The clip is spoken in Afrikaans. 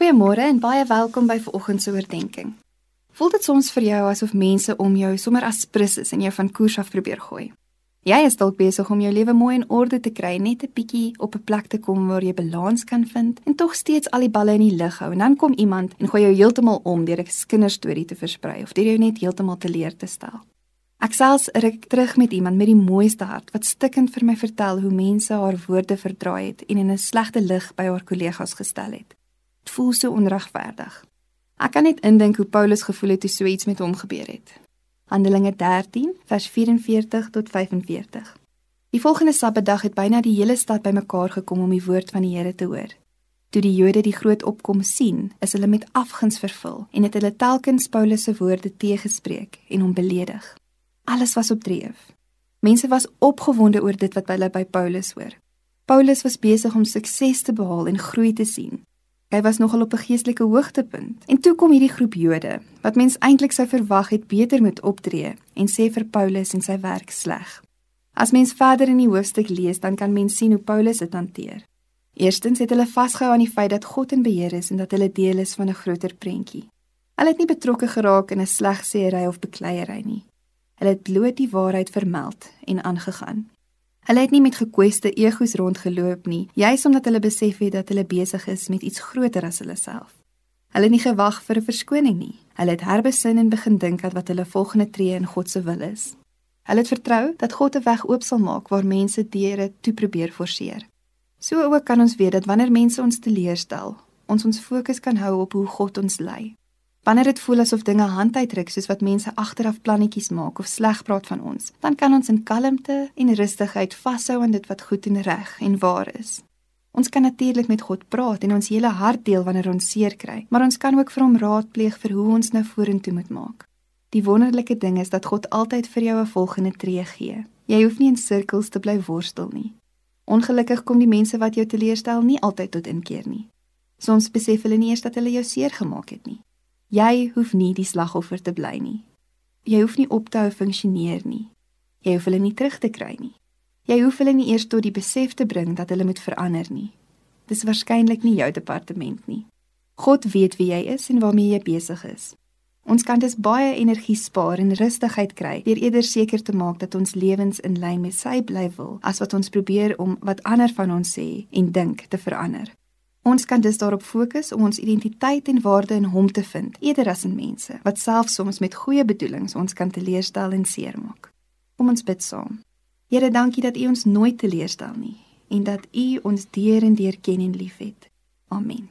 Goeiemôre en baie welkom by vanoggend se oordeenking. Voel dit soms vir jou asof mense om jou sommer as prins is en jou van koers af probeer gooi? Jy is dalk besig om jou lewe mooi in orde te kry, net 'n bietjie op 'n plek te kom waar jy balans kan vind en tog steeds al die balle in die lug hou. En dan kom iemand en gooi jou heeltemal om deur 'n kinderstorie te versprei of deur jou net heeltemal te leer te stel. Ek selfs ruk terug met iemand met die mooiste hart wat stikkend vir my vertel hoe mense haar woorde verdraai het en in 'n slegte lig by haar kollegas gestel het. Voel so onregverdig. Ek kan net indink hoe Paulus gevoel het toe so iets met hom gebeur het. Handelinge 13 vers 44 tot 45. Die volgende Sabbatdag het byna die hele stad bymekaar gekom om die woord van die Here te hoor. Toe die Jode die groot opkom sien, is hulle met afguns vervul en het hulle telkens Paulus se woorde teëgespreek en hom beledig. Alles was op dreef. Mense was opgewonde oor dit wat hulle by Paulus hoor. Paulus was besig om sukses te behaal en groei te sien. Hy was nogal op 'n geestelike hoogtepunt. En toe kom hierdie groep Jode wat mens eintlik sou verwag het beter moet optree en sê vir Paulus en sy werk sleg. As mens verder in die hoofstuk lees, dan kan mens sien hoe Paulus dit hanteer. Eerstens het hulle vasgehou aan die feit dat God in beheer is en dat hulle deel is van 'n groter prentjie. Hulle het nie betrokke geraak in 'n slegsêery of bekleierery nie. Hulle het bloot die waarheid vermeld en aangegaan. Hulle het nie met gekweste egos rondgeloop nie, juis omdat hulle besef het dat hulle besig is met iets groter as hulle self. Hulle het nie gewag vir 'n verskoning nie. Hulle het herbesin en begin dink dat wat hulle volgende tree in God se wil is. Hulle het vertrou dat God 'n weg oop sal maak waar mense deure toe probeer forceer. So ook kan ons weet dat wanneer mense ons teleurstel, ons ons fokus kan hou op hoe God ons lei. Wanneer dit voel asof dinge hand uitdruk soos wat mense agteraf plannetjies maak of sleg praat van ons, dan kan ons in kalmte en rustigheid vashou aan dit wat goed en reg en waar is. Ons kan natuurlik met God praat en ons hele hart deel wanneer ons seer kry, maar ons kan ook vir hom raadpleeg vir hoe ons nou vorentoe moet maak. Die wonderlike ding is dat God altyd vir jou 'n volgende tree gee. Jy hoef nie in sirkels te bly worstel nie. Ongelukkig kom die mense wat jou teleurstel nie altyd tot inkeer nie. Soms besef hulle nie eers dat hulle jou seer gemaak het nie. Jy hoef nie die slagoffer te bly nie. Jy hoef nie op te hou funksioneer nie. Jy hoef hulle nie terug te kry nie. Jy hoef hulle nie eers tot die besef te bring dat hulle moet verander nie. Dis waarskynlik nie jou departement nie. God weet wie jy is en waarmee jy besig is. Ons kan dus baie energie spaar en rustigheid kry deur eerder seker te maak dat ons lewens in lyn met sy bly wil as wat ons probeer om wat ander van ons sê en dink te verander. Ons kan dus daarop fokus om ons identiteit en waarde in Hom te vind, eerder as in mense wat selfs soms met goeie bedoelings ons kan teleurstel en seermaak. Kom ons bid saam. Here, dankie dat U ons nooit teleurstel nie en dat U ons deur en deur ken en liefhet. Amen.